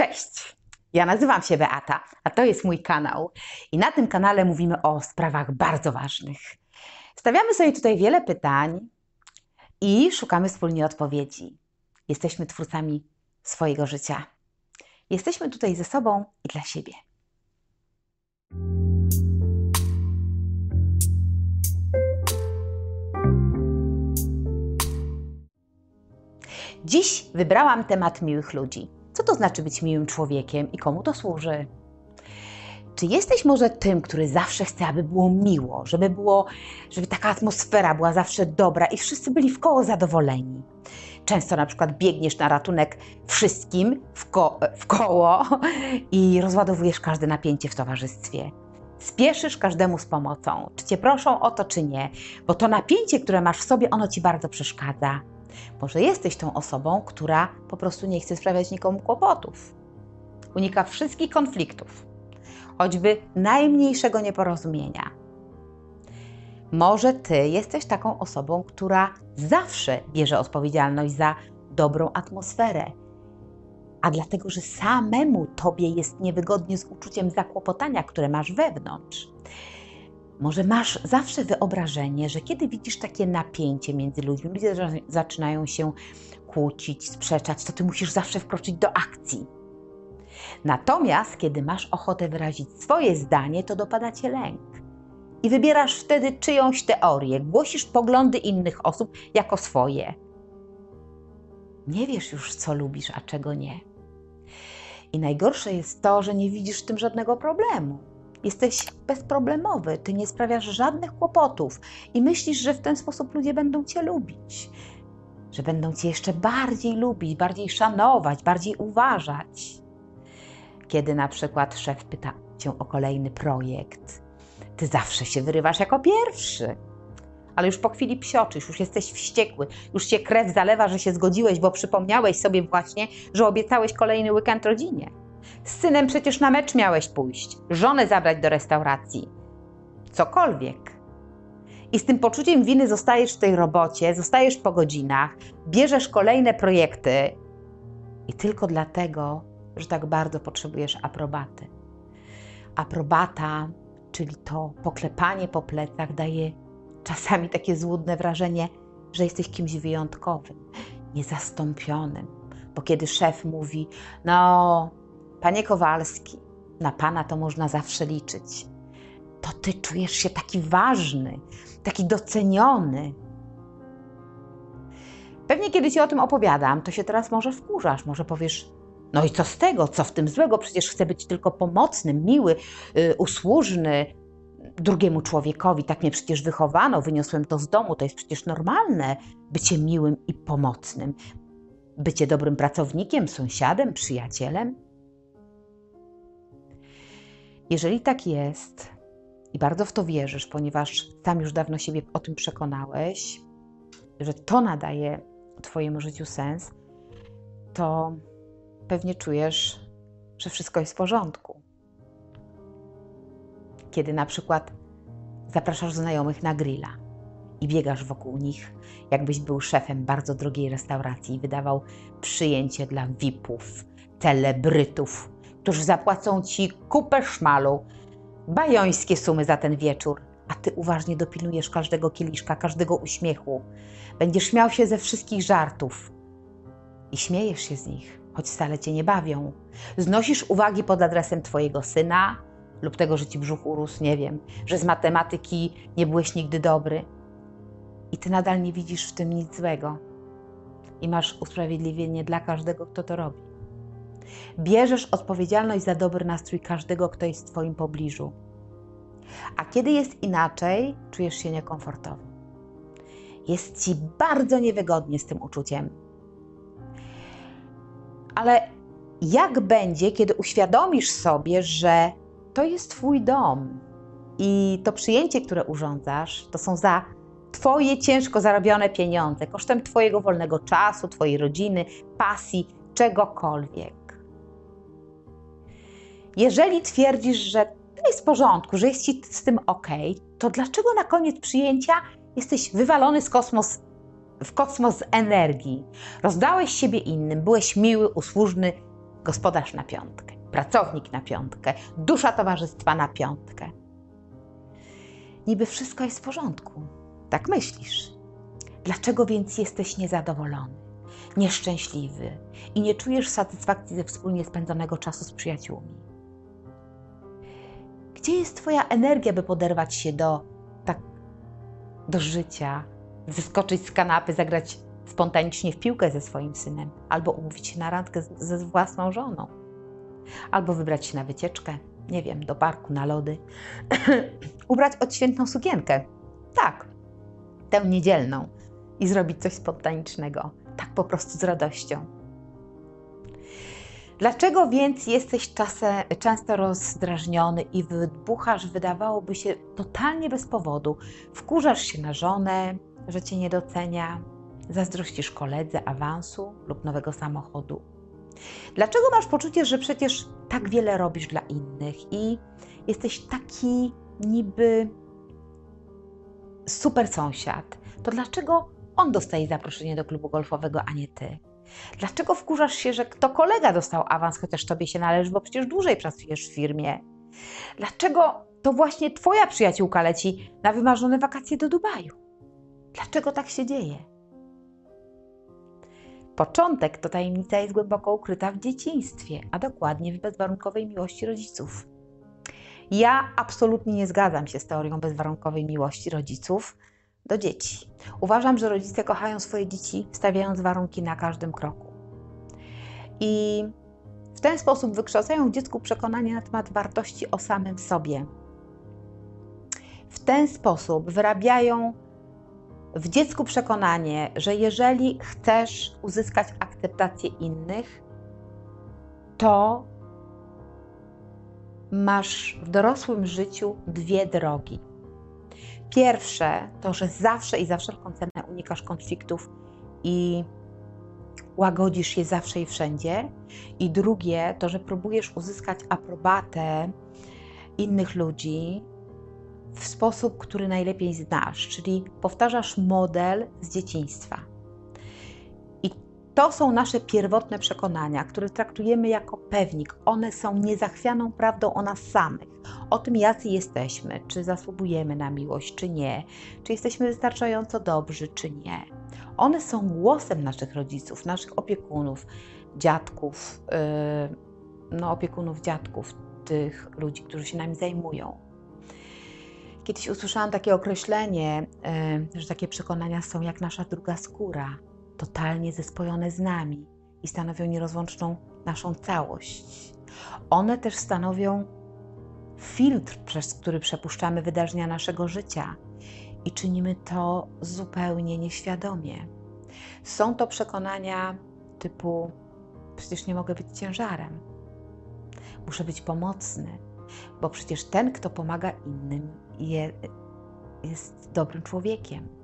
Cześć! Ja nazywam się Beata, a to jest mój kanał. I na tym kanale mówimy o sprawach bardzo ważnych. Stawiamy sobie tutaj wiele pytań i szukamy wspólnie odpowiedzi. Jesteśmy twórcami swojego życia. Jesteśmy tutaj ze sobą i dla siebie. Dziś wybrałam temat miłych ludzi. To znaczy być miłym człowiekiem i komu to służy? Czy jesteś może tym, który zawsze chce, aby było miło, żeby było, żeby taka atmosfera była zawsze dobra i wszyscy byli w koło zadowoleni? Często na przykład biegniesz na ratunek wszystkim w, ko w koło i rozładowujesz każde napięcie w towarzystwie. Spieszysz każdemu z pomocą, czy cię proszą o to, czy nie, bo to napięcie, które masz w sobie, ono ci bardzo przeszkadza. Może jesteś tą osobą, która po prostu nie chce sprawiać nikomu kłopotów. Unika wszystkich konfliktów, choćby najmniejszego nieporozumienia. Może ty jesteś taką osobą, która zawsze bierze odpowiedzialność za dobrą atmosferę, a dlatego, że samemu tobie jest niewygodnie z uczuciem zakłopotania, które masz wewnątrz. Może masz zawsze wyobrażenie, że kiedy widzisz takie napięcie między ludźmi, ludzie zaczynają się kłócić, sprzeczać, to ty musisz zawsze wkroczyć do akcji. Natomiast kiedy masz ochotę wyrazić swoje zdanie, to dopada cię lęk. I wybierasz wtedy czyjąś teorię, głosisz poglądy innych osób jako swoje. Nie wiesz już, co lubisz, a czego nie. I najgorsze jest to, że nie widzisz w tym żadnego problemu Jesteś bezproblemowy, ty nie sprawiasz żadnych kłopotów i myślisz, że w ten sposób ludzie będą cię lubić, że będą cię jeszcze bardziej lubić, bardziej szanować, bardziej uważać. Kiedy na przykład szef pyta cię o kolejny projekt, ty zawsze się wyrywasz jako pierwszy. Ale już po chwili psioczysz, już jesteś wściekły, już cię krew zalewa, że się zgodziłeś, bo przypomniałeś sobie właśnie, że obiecałeś kolejny weekend rodzinie. Z synem przecież na mecz miałeś pójść, żonę zabrać do restauracji. Cokolwiek. I z tym poczuciem winy zostajesz w tej robocie, zostajesz po godzinach, bierzesz kolejne projekty i tylko dlatego, że tak bardzo potrzebujesz aprobaty. Aprobata, czyli to poklepanie po plecach, daje czasami takie złudne wrażenie, że jesteś kimś wyjątkowym, niezastąpionym. Bo kiedy szef mówi, no, Panie Kowalski, na Pana to można zawsze liczyć. To Ty czujesz się taki ważny, taki doceniony. Pewnie kiedy Ci o tym opowiadam, to się teraz może wkurzasz, może powiesz, no i co z tego, co w tym złego? Przecież chcę być tylko pomocny, miły, yy, usłużny drugiemu człowiekowi. Tak mnie przecież wychowano, wyniosłem to z domu. To jest przecież normalne bycie miłym i pomocnym. Bycie dobrym pracownikiem, sąsiadem, przyjacielem. Jeżeli tak jest i bardzo w to wierzysz, ponieważ sam już dawno siebie o tym przekonałeś, że to nadaje Twojemu życiu sens, to pewnie czujesz, że wszystko jest w porządku. Kiedy na przykład zapraszasz znajomych na grilla i biegasz wokół nich, jakbyś był szefem bardzo drogiej restauracji i wydawał przyjęcie dla VIP-ów, celebrytów, którzy zapłacą ci kupę szmalu, bajońskie sumy za ten wieczór, a ty uważnie dopilnujesz każdego kieliszka, każdego uśmiechu. Będziesz śmiał się ze wszystkich żartów i śmiejesz się z nich, choć wcale cię nie bawią. Znosisz uwagi pod adresem twojego syna lub tego, że ci brzuch urósł, nie wiem, że z matematyki nie byłeś nigdy dobry. I ty nadal nie widzisz w tym nic złego. I masz usprawiedliwienie dla każdego, kto to robi. Bierzesz odpowiedzialność za dobry nastrój każdego, kto jest w Twoim pobliżu. A kiedy jest inaczej, czujesz się niekomfortowo. Jest Ci bardzo niewygodnie z tym uczuciem. Ale jak będzie, kiedy uświadomisz sobie, że to jest Twój dom i to przyjęcie, które urządzasz, to są za Twoje ciężko zarobione pieniądze, kosztem Twojego wolnego czasu, Twojej rodziny, pasji, czegokolwiek. Jeżeli twierdzisz, że to jest w porządku, że jest ci z tym ok, to dlaczego na koniec przyjęcia jesteś wywalony z kosmos, w kosmos energii? Rozdałeś siebie innym, byłeś miły, usłużny, Gospodarz na piątkę, pracownik na piątkę, dusza towarzystwa na piątkę. Niby wszystko jest w porządku. Tak myślisz. Dlaczego więc jesteś niezadowolony, nieszczęśliwy i nie czujesz satysfakcji ze wspólnie spędzonego czasu z przyjaciółmi? Gdzie jest Twoja energia, by poderwać się do, tak, do życia, zeskoczyć z kanapy, zagrać spontanicznie w piłkę ze swoim synem, albo umówić się na randkę ze własną żoną, albo wybrać się na wycieczkę, nie wiem, do parku, na lody, ubrać odświętną sukienkę. Tak, tę niedzielną. I zrobić coś spontanicznego, tak po prostu z radością. Dlaczego więc jesteś czasem, często rozdrażniony i wybuchasz, wydawałoby się, totalnie bez powodu? Wkurzasz się na żonę, że cię nie docenia, zazdrościsz koledze awansu lub nowego samochodu. Dlaczego masz poczucie, że przecież tak wiele robisz dla innych i jesteś taki niby super sąsiad? To dlaczego on dostaje zaproszenie do klubu golfowego, a nie ty? Dlaczego wkurzasz się, że kto kolega dostał awans, chociaż tobie się należy, bo przecież dłużej pracujesz w firmie? Dlaczego to właśnie twoja przyjaciółka leci na wymarzone wakacje do Dubaju? Dlaczego tak się dzieje? Początek to tajemnica jest głęboko ukryta w dzieciństwie, a dokładnie w bezwarunkowej miłości rodziców. Ja absolutnie nie zgadzam się z teorią bezwarunkowej miłości rodziców do dzieci. Uważam, że rodzice kochają swoje dzieci, stawiając warunki na każdym kroku. I w ten sposób wykształcają w dziecku przekonanie na temat wartości o samym sobie. W ten sposób wyrabiają w dziecku przekonanie, że jeżeli chcesz uzyskać akceptację innych, to masz w dorosłym życiu dwie drogi. Pierwsze to, że zawsze i za wszelką cenę unikasz konfliktów i łagodzisz je zawsze i wszędzie. I drugie to, że próbujesz uzyskać aprobatę innych ludzi w sposób, który najlepiej znasz, czyli powtarzasz model z dzieciństwa. To są nasze pierwotne przekonania, które traktujemy jako pewnik. One są niezachwianą prawdą o nas samych, o tym, jacy jesteśmy, czy zasługujemy na miłość, czy nie, czy jesteśmy wystarczająco dobrzy, czy nie. One są głosem naszych rodziców, naszych opiekunów, dziadków, yy, no opiekunów dziadków, tych ludzi, którzy się nami zajmują. Kiedyś usłyszałam takie określenie, że takie przekonania są jak nasza druga skóra, totalnie zespojone z nami i stanowią nierozłączną naszą całość. One też stanowią filtr, przez który przepuszczamy wydarzenia naszego życia i czynimy to zupełnie nieświadomie. Są to przekonania typu: przecież nie mogę być ciężarem, muszę być pomocny, bo przecież ten, kto pomaga innym, je, jest dobrym człowiekiem,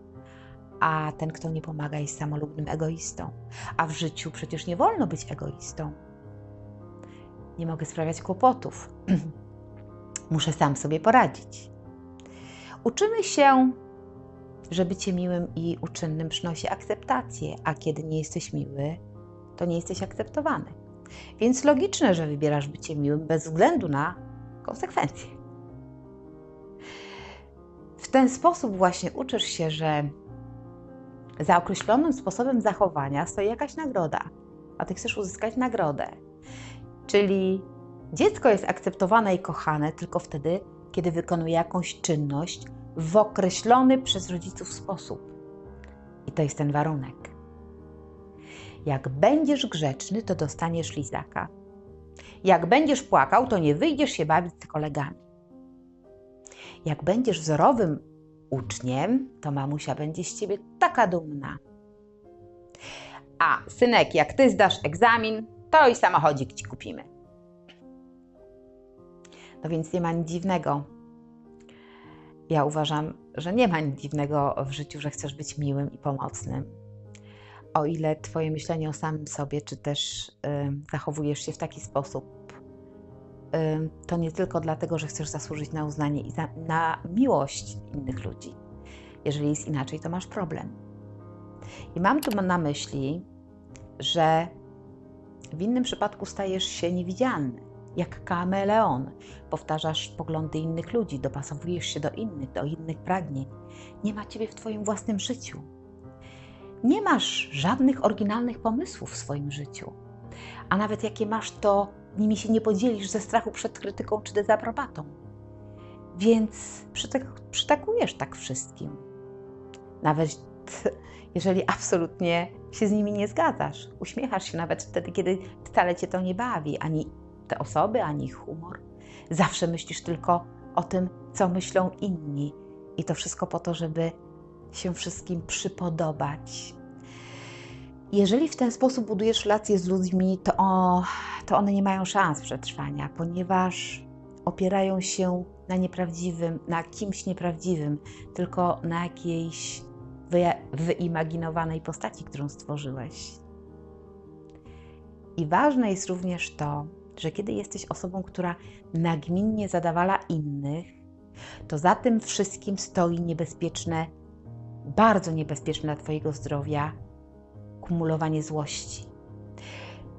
a ten, kto nie pomaga, jest samolubnym egoistą. A w życiu przecież nie wolno być egoistą. Nie mogę sprawiać kłopotów. Muszę sam sobie poradzić. Uczymy się, że bycie miłym i uczynnym przynosi akceptację, a kiedy nie jesteś miły, to nie jesteś akceptowany. Więc logiczne, że wybierasz bycie miłym bez względu na konsekwencje. W ten sposób właśnie uczysz się, że za określonym sposobem zachowania stoi jakaś nagroda, a ty chcesz uzyskać nagrodę. Czyli dziecko jest akceptowane i kochane tylko wtedy, kiedy wykonuje jakąś czynność w określony przez rodziców sposób. I to jest ten warunek. Jak będziesz grzeczny, to dostaniesz lizaka. Jak będziesz płakał, to nie wyjdziesz się bawić z kolegami. Jak będziesz wzorowym uczniem, to mamusia będzie z ciebie taka dumna. A synek, jak ty zdasz egzamin, to i samochodzik ci kupimy. No więc nie ma nic dziwnego. Ja uważam, że nie ma nic dziwnego w życiu, że chcesz być miłym i pomocnym. O ile Twoje myślenie o samym sobie, czy też yy, zachowujesz się w taki sposób, to nie tylko dlatego, że chcesz zasłużyć na uznanie i na miłość innych ludzi. Jeżeli jest inaczej, to masz problem. I mam tu na myśli, że W innym przypadku stajesz się niewidzialny, jak kameleon. Powtarzasz poglądy innych ludzi, dopasowujesz się do innych, do innych pragnień. Nie ma ciebie w Twoim własnym życiu. Nie masz żadnych oryginalnych pomysłów w swoim życiu. A nawet jakie masz, to nimi się nie podzielisz ze strachu przed krytyką czy dezaprobatą. Więc przytakujesz tak wszystkim. Nawet jeżeli absolutnie się z nimi nie zgadzasz. Uśmiechasz się nawet wtedy, kiedy wcale cię to nie bawi, ani te osoby, ani ich humor. Zawsze myślisz tylko o tym, co myślą inni. I to wszystko po to, żeby się wszystkim przypodobać. Jeżeli w ten sposób budujesz relacje z ludźmi, to, o, to one nie mają szans przetrwania, ponieważ opierają się na nieprawdziwym, na kimś nieprawdziwym, tylko na jakiejś wyimaginowanej postaci, którą stworzyłeś. I ważne jest również to, że kiedy jesteś osobą, która nagminnie zadawala innych, to za tym wszystkim stoi niebezpieczne, bardzo niebezpieczne dla Twojego zdrowia kumulowanie złości.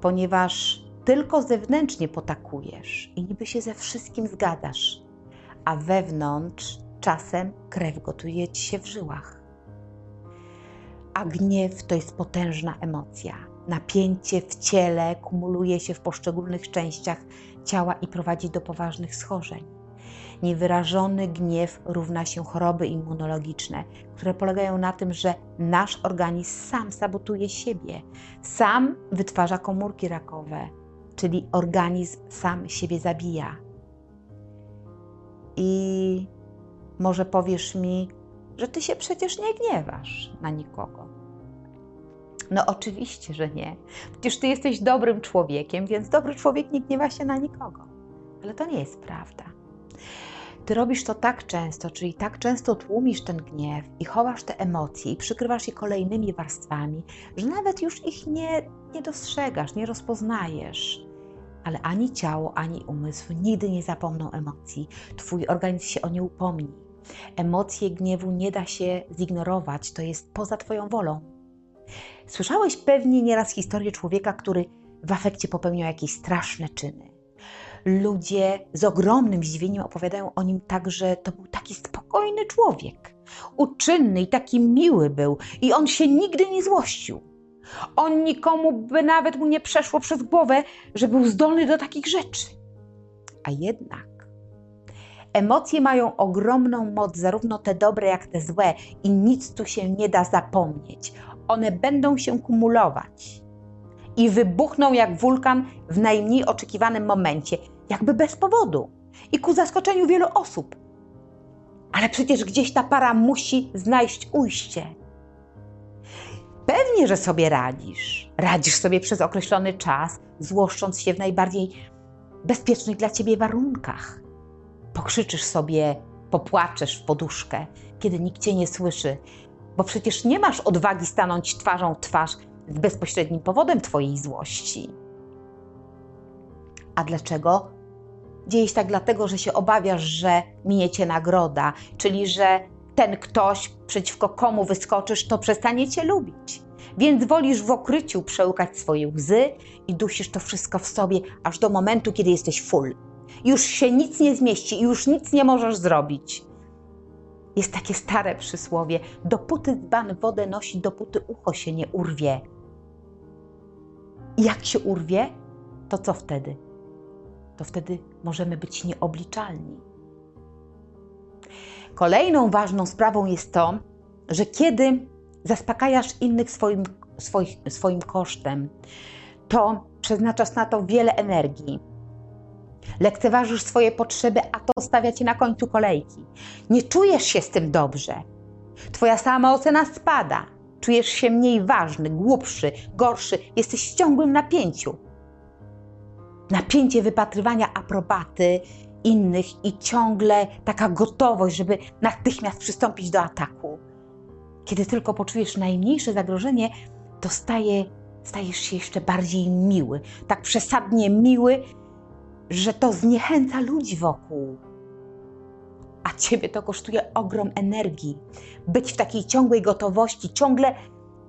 Ponieważ tylko zewnętrznie potakujesz i niby się ze wszystkim zgadzasz, a wewnątrz czasem krew gotuje ci się w żyłach. A gniew to jest potężna emocja. Napięcie w ciele kumuluje się w poszczególnych częściach ciała i prowadzi do poważnych schorzeń. Niewyrażony gniew równa się choroby immunologiczne, które polegają na tym, że nasz organizm sam sabotuje siebie, sam wytwarza komórki rakowe, czyli organizm sam siebie zabija. I może powiesz mi, że ty się przecież nie gniewasz na nikogo. No oczywiście, że nie. Przecież ty jesteś dobrym człowiekiem, więc dobry człowiek nie gniewa się na nikogo. Ale to nie jest prawda. Ty robisz to tak często, czyli tak często tłumisz ten gniew i chowasz te emocje i przykrywasz je kolejnymi warstwami, że nawet już ich nie, nie dostrzegasz, nie rozpoznajesz. Ale ani ciało, ani umysł nigdy nie zapomną emocji. Twój organizm się o nie upomni. Emocje gniewu nie da się zignorować, to jest poza Twoją wolą. Słyszałeś pewnie nieraz historię człowieka, który w afekcie popełniał jakieś straszne czyny. Ludzie z ogromnym zdziwieniem opowiadają o nim tak, że to był taki spokojny człowiek, uczynny i taki miły był, i on się nigdy nie złościł. On nikomu by nawet mu nie przeszło przez głowę, że był zdolny do takich rzeczy. A jednak emocje mają ogromną moc, zarówno te dobre, jak te złe, i nic tu się nie da zapomnieć. One będą się kumulować i wybuchną jak wulkan w najmniej oczekiwanym momencie, jakby bez powodu i ku zaskoczeniu wielu osób. Ale przecież gdzieś ta para musi znaleźć ujście. Pewnie, że sobie radzisz. Radzisz sobie przez określony czas, złoszcząc się w najbardziej bezpiecznych dla ciebie warunkach. Pokrzyczysz sobie, popłaczesz w poduszkę, kiedy nikt cię nie słyszy, bo przecież nie masz odwagi stanąć twarzą w twarz z bezpośrednim powodem twojej złości. A dlaczego? Dzieje się tak dlatego, że się obawiasz, że minie cię nagroda, czyli że ten ktoś, przeciwko komu wyskoczysz, to przestanie cię lubić. Więc wolisz w okryciu przełykać swoje łzy i dusisz to wszystko w sobie, aż do momentu, kiedy jesteś full. Już się nic nie zmieści i już nic nie możesz zrobić. Jest takie stare przysłowie: dopóty dzban wodę nosi, dopóty ucho się nie urwie. I jak się urwie, to co wtedy? To wtedy możemy być nieobliczalni. Kolejną ważną sprawą jest to, że kiedy zaspokajasz innych swoim, swoich, swoim kosztem, to przeznaczasz na to wiele energii. Lekceważysz swoje potrzeby, a to stawia cię na końcu kolejki. Nie czujesz się z tym dobrze. Twoja samoocena spada. Czujesz się mniej ważny, głupszy, gorszy. Jesteś w ciągłym napięciu. Napięcie wypatrywania aprobaty innych i ciągle taka gotowość, żeby natychmiast przystąpić do ataku. Kiedy tylko poczujesz najmniejsze zagrożenie, to staje, stajesz się jeszcze bardziej miły, tak przesadnie miły, że to zniechęca ludzi wokół. A ciebie to kosztuje ogrom energii. Być w takiej ciągłej gotowości, ciągle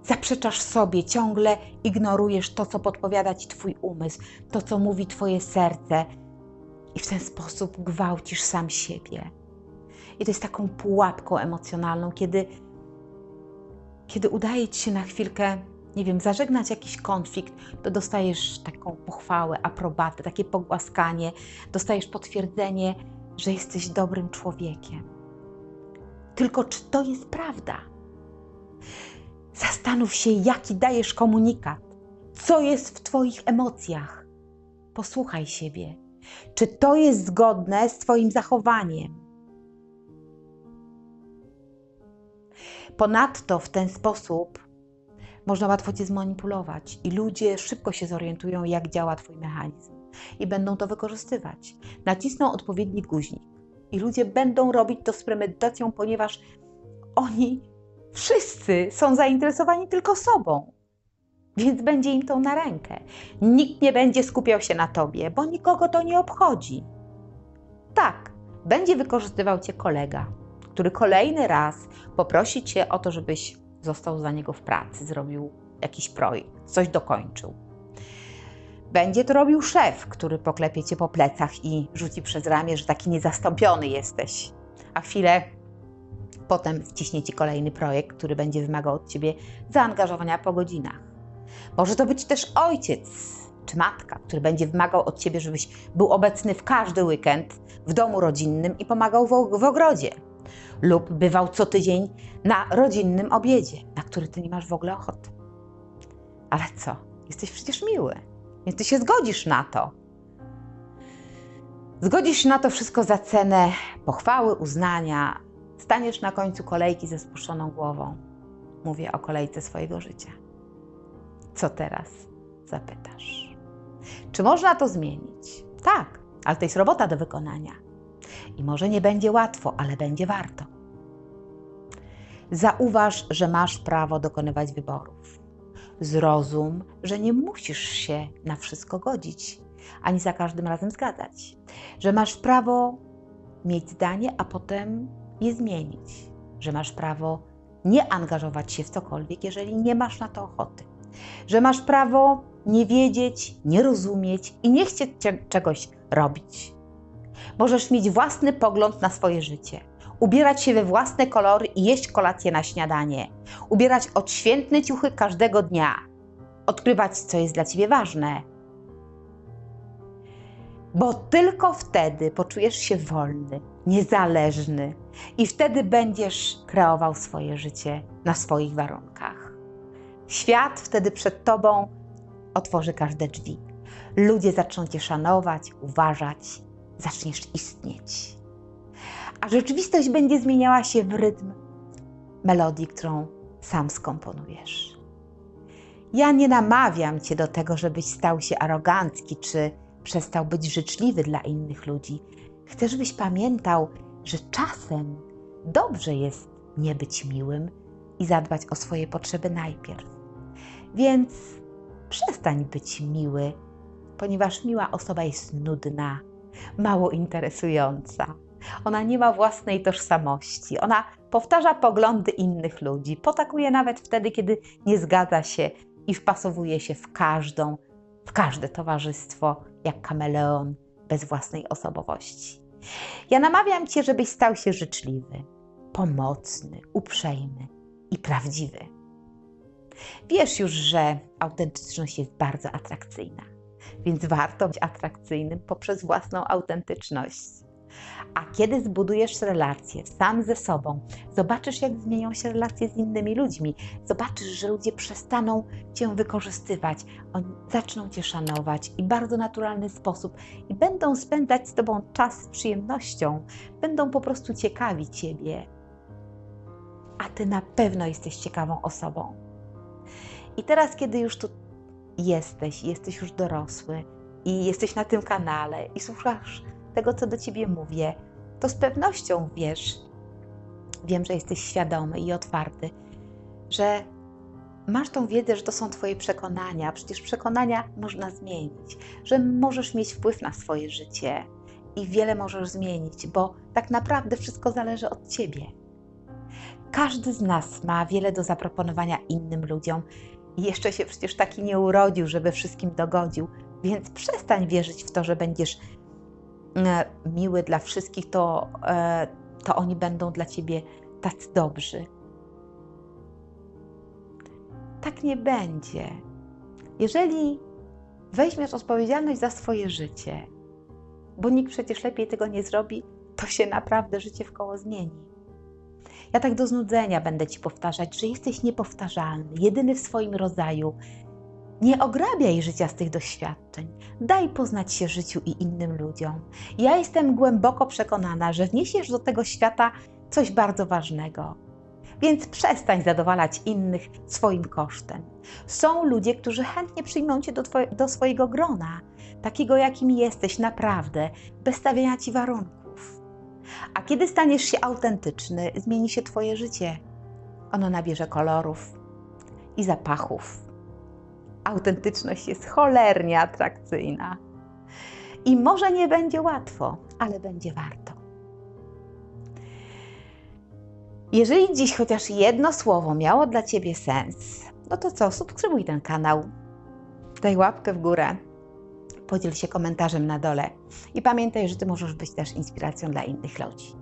zaprzeczasz sobie, ciągle ignorujesz to, co podpowiada ci Twój umysł, to, co mówi Twoje serce, i w ten sposób gwałcisz sam siebie. I to jest taką pułapką emocjonalną, kiedy, kiedy udaje ci się na chwilkę, nie wiem, zażegnać jakiś konflikt, to dostajesz taką pochwałę, aprobatę, takie pogłaskanie, dostajesz potwierdzenie, że jesteś dobrym człowiekiem. Tylko czy to jest prawda? Zastanów się, jaki dajesz komunikat, co jest w Twoich emocjach. Posłuchaj siebie. Czy to jest zgodne z Twoim zachowaniem? Ponadto w ten sposób można łatwo Cię zmanipulować i ludzie szybko się zorientują, jak działa Twój mechanizm i będą to wykorzystywać. Nacisną odpowiedni guzik i ludzie będą robić to z premedytacją, ponieważ oni wszyscy są zainteresowani tylko sobą. Więc będzie im to na rękę. Nikt nie będzie skupiał się na tobie, bo nikogo to nie obchodzi. Tak, będzie wykorzystywał cię kolega, który kolejny raz poprosi cię o to, żebyś został za niego w pracy, zrobił jakiś projekt, coś dokończył. Będzie to robił szef, który poklepie cię po plecach i rzuci przez ramię, że taki niezastąpiony jesteś. A chwilę potem wciśnie ci kolejny projekt, który będzie wymagał od ciebie zaangażowania po godzinach. Może to być też ojciec czy matka, który będzie wymagał od ciebie, żebyś był obecny w każdy weekend w domu rodzinnym i pomagał w, w ogrodzie. Lub bywał co tydzień na rodzinnym obiedzie, na który ty nie masz w ogóle ochoty. Ale co? Jesteś przecież miły, więc ty się zgodzisz na to. Zgodzisz się na to wszystko za cenę pochwały, uznania. Staniesz na końcu kolejki ze spuszczoną głową. Mówię o kolejce swojego życia. Co teraz? Zapytasz. Czy można to zmienić? Tak, ale to jest robota do wykonania. I może nie będzie łatwo, ale będzie warto. Zauważ, że masz prawo dokonywać wyborów. Zrozum, że nie musisz się na wszystko godzić, ani za każdym razem zgadzać. Że masz prawo mieć zdanie, a potem je zmienić. Że masz prawo nie angażować się w cokolwiek, jeżeli nie masz na to ochoty że masz prawo nie wiedzieć, nie rozumieć i nie chcieć czegoś robić. Możesz mieć własny pogląd na swoje życie, ubierać się we własne kolory i jeść kolację na śniadanie, ubierać odświętne ciuchy każdego dnia, odkrywać, co jest dla ciebie ważne. Bo tylko wtedy poczujesz się wolny, niezależny i wtedy będziesz kreował swoje życie na swoich warunkach. Świat wtedy przed Tobą otworzy każde drzwi. Ludzie zaczną Cię szanować, uważać, zaczniesz istnieć. A rzeczywistość będzie zmieniała się w rytm melodii, którą sam skomponujesz. Ja nie namawiam Cię do tego, żebyś stał się arogancki czy przestał być życzliwy dla innych ludzi. Chcę, żebyś pamiętał, że czasem dobrze jest nie być miłym i zadbać o swoje potrzeby najpierw. Więc przestań być miły, ponieważ miła osoba jest nudna, mało interesująca. Ona nie ma własnej tożsamości. Ona powtarza poglądy innych ludzi, potakuje nawet wtedy, kiedy nie zgadza się i wpasowuje się w każdą, w każde towarzystwo, jak kameleon bez własnej osobowości. Ja namawiam Cię, żebyś stał się życzliwy, pomocny, uprzejmy i prawdziwy. Wiesz już, że autentyczność jest bardzo atrakcyjna, więc warto być atrakcyjnym poprzez własną autentyczność. A kiedy zbudujesz relacje sam ze sobą, zobaczysz, jak zmienią się relacje z innymi ludźmi. Zobaczysz, że ludzie przestaną cię wykorzystywać, oni zaczną cię szanować i bardzo naturalny sposób i będą spędzać z tobą czas z przyjemnością, będą po prostu ciekawi ciebie. A ty na pewno jesteś ciekawą osobą. I teraz, kiedy już tu jesteś, jesteś już dorosły i jesteś na tym kanale i słuchasz tego, co do ciebie mówię, to z pewnością wiesz, wiem, że jesteś świadomy i otwarty, że masz tą wiedzę, że to są Twoje przekonania. Przecież przekonania można zmienić, że możesz mieć wpływ na swoje życie i wiele możesz zmienić, bo tak naprawdę wszystko zależy od Ciebie. Każdy z nas ma wiele do zaproponowania innym ludziom jeszcze się przecież taki nie urodził, żeby wszystkim dogodził, więc przestań wierzyć w to, że będziesz miły dla wszystkich, to, e, to oni będą dla ciebie tacy dobrzy. Tak nie będzie. Jeżeli weźmiesz odpowiedzialność za swoje życie, bo nikt przecież lepiej tego nie zrobi, to się naprawdę życie w koło zmieni. Ja tak do znudzenia będę Ci powtarzać, że jesteś niepowtarzalny, jedyny w swoim rodzaju. Nie ograbiaj życia z tych doświadczeń. Daj poznać się życiu i innym ludziom. Ja jestem głęboko przekonana, że wniesiesz do tego świata coś bardzo ważnego. Więc przestań zadowalać innych swoim kosztem. Są ludzie, którzy chętnie przyjmą cię do, twoje, do swojego grona, takiego jakim jesteś naprawdę, bez stawiania ci warunków. A kiedy staniesz się autentyczny, zmieni się Twoje życie. Ono nabierze kolorów i zapachów. Autentyczność jest cholernie atrakcyjna. I może nie będzie łatwo, ale będzie warto. Jeżeli dziś chociaż jedno słowo miało dla Ciebie sens, no to co, subskrybuj ten kanał, daj łapkę w górę, podziel się komentarzem na dole i pamiętaj, że Ty możesz być też inspiracją dla innych ludzi.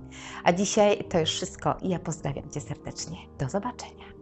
A dzisiaj to już wszystko i ja pozdrawiam Cię serdecznie. Do zobaczenia.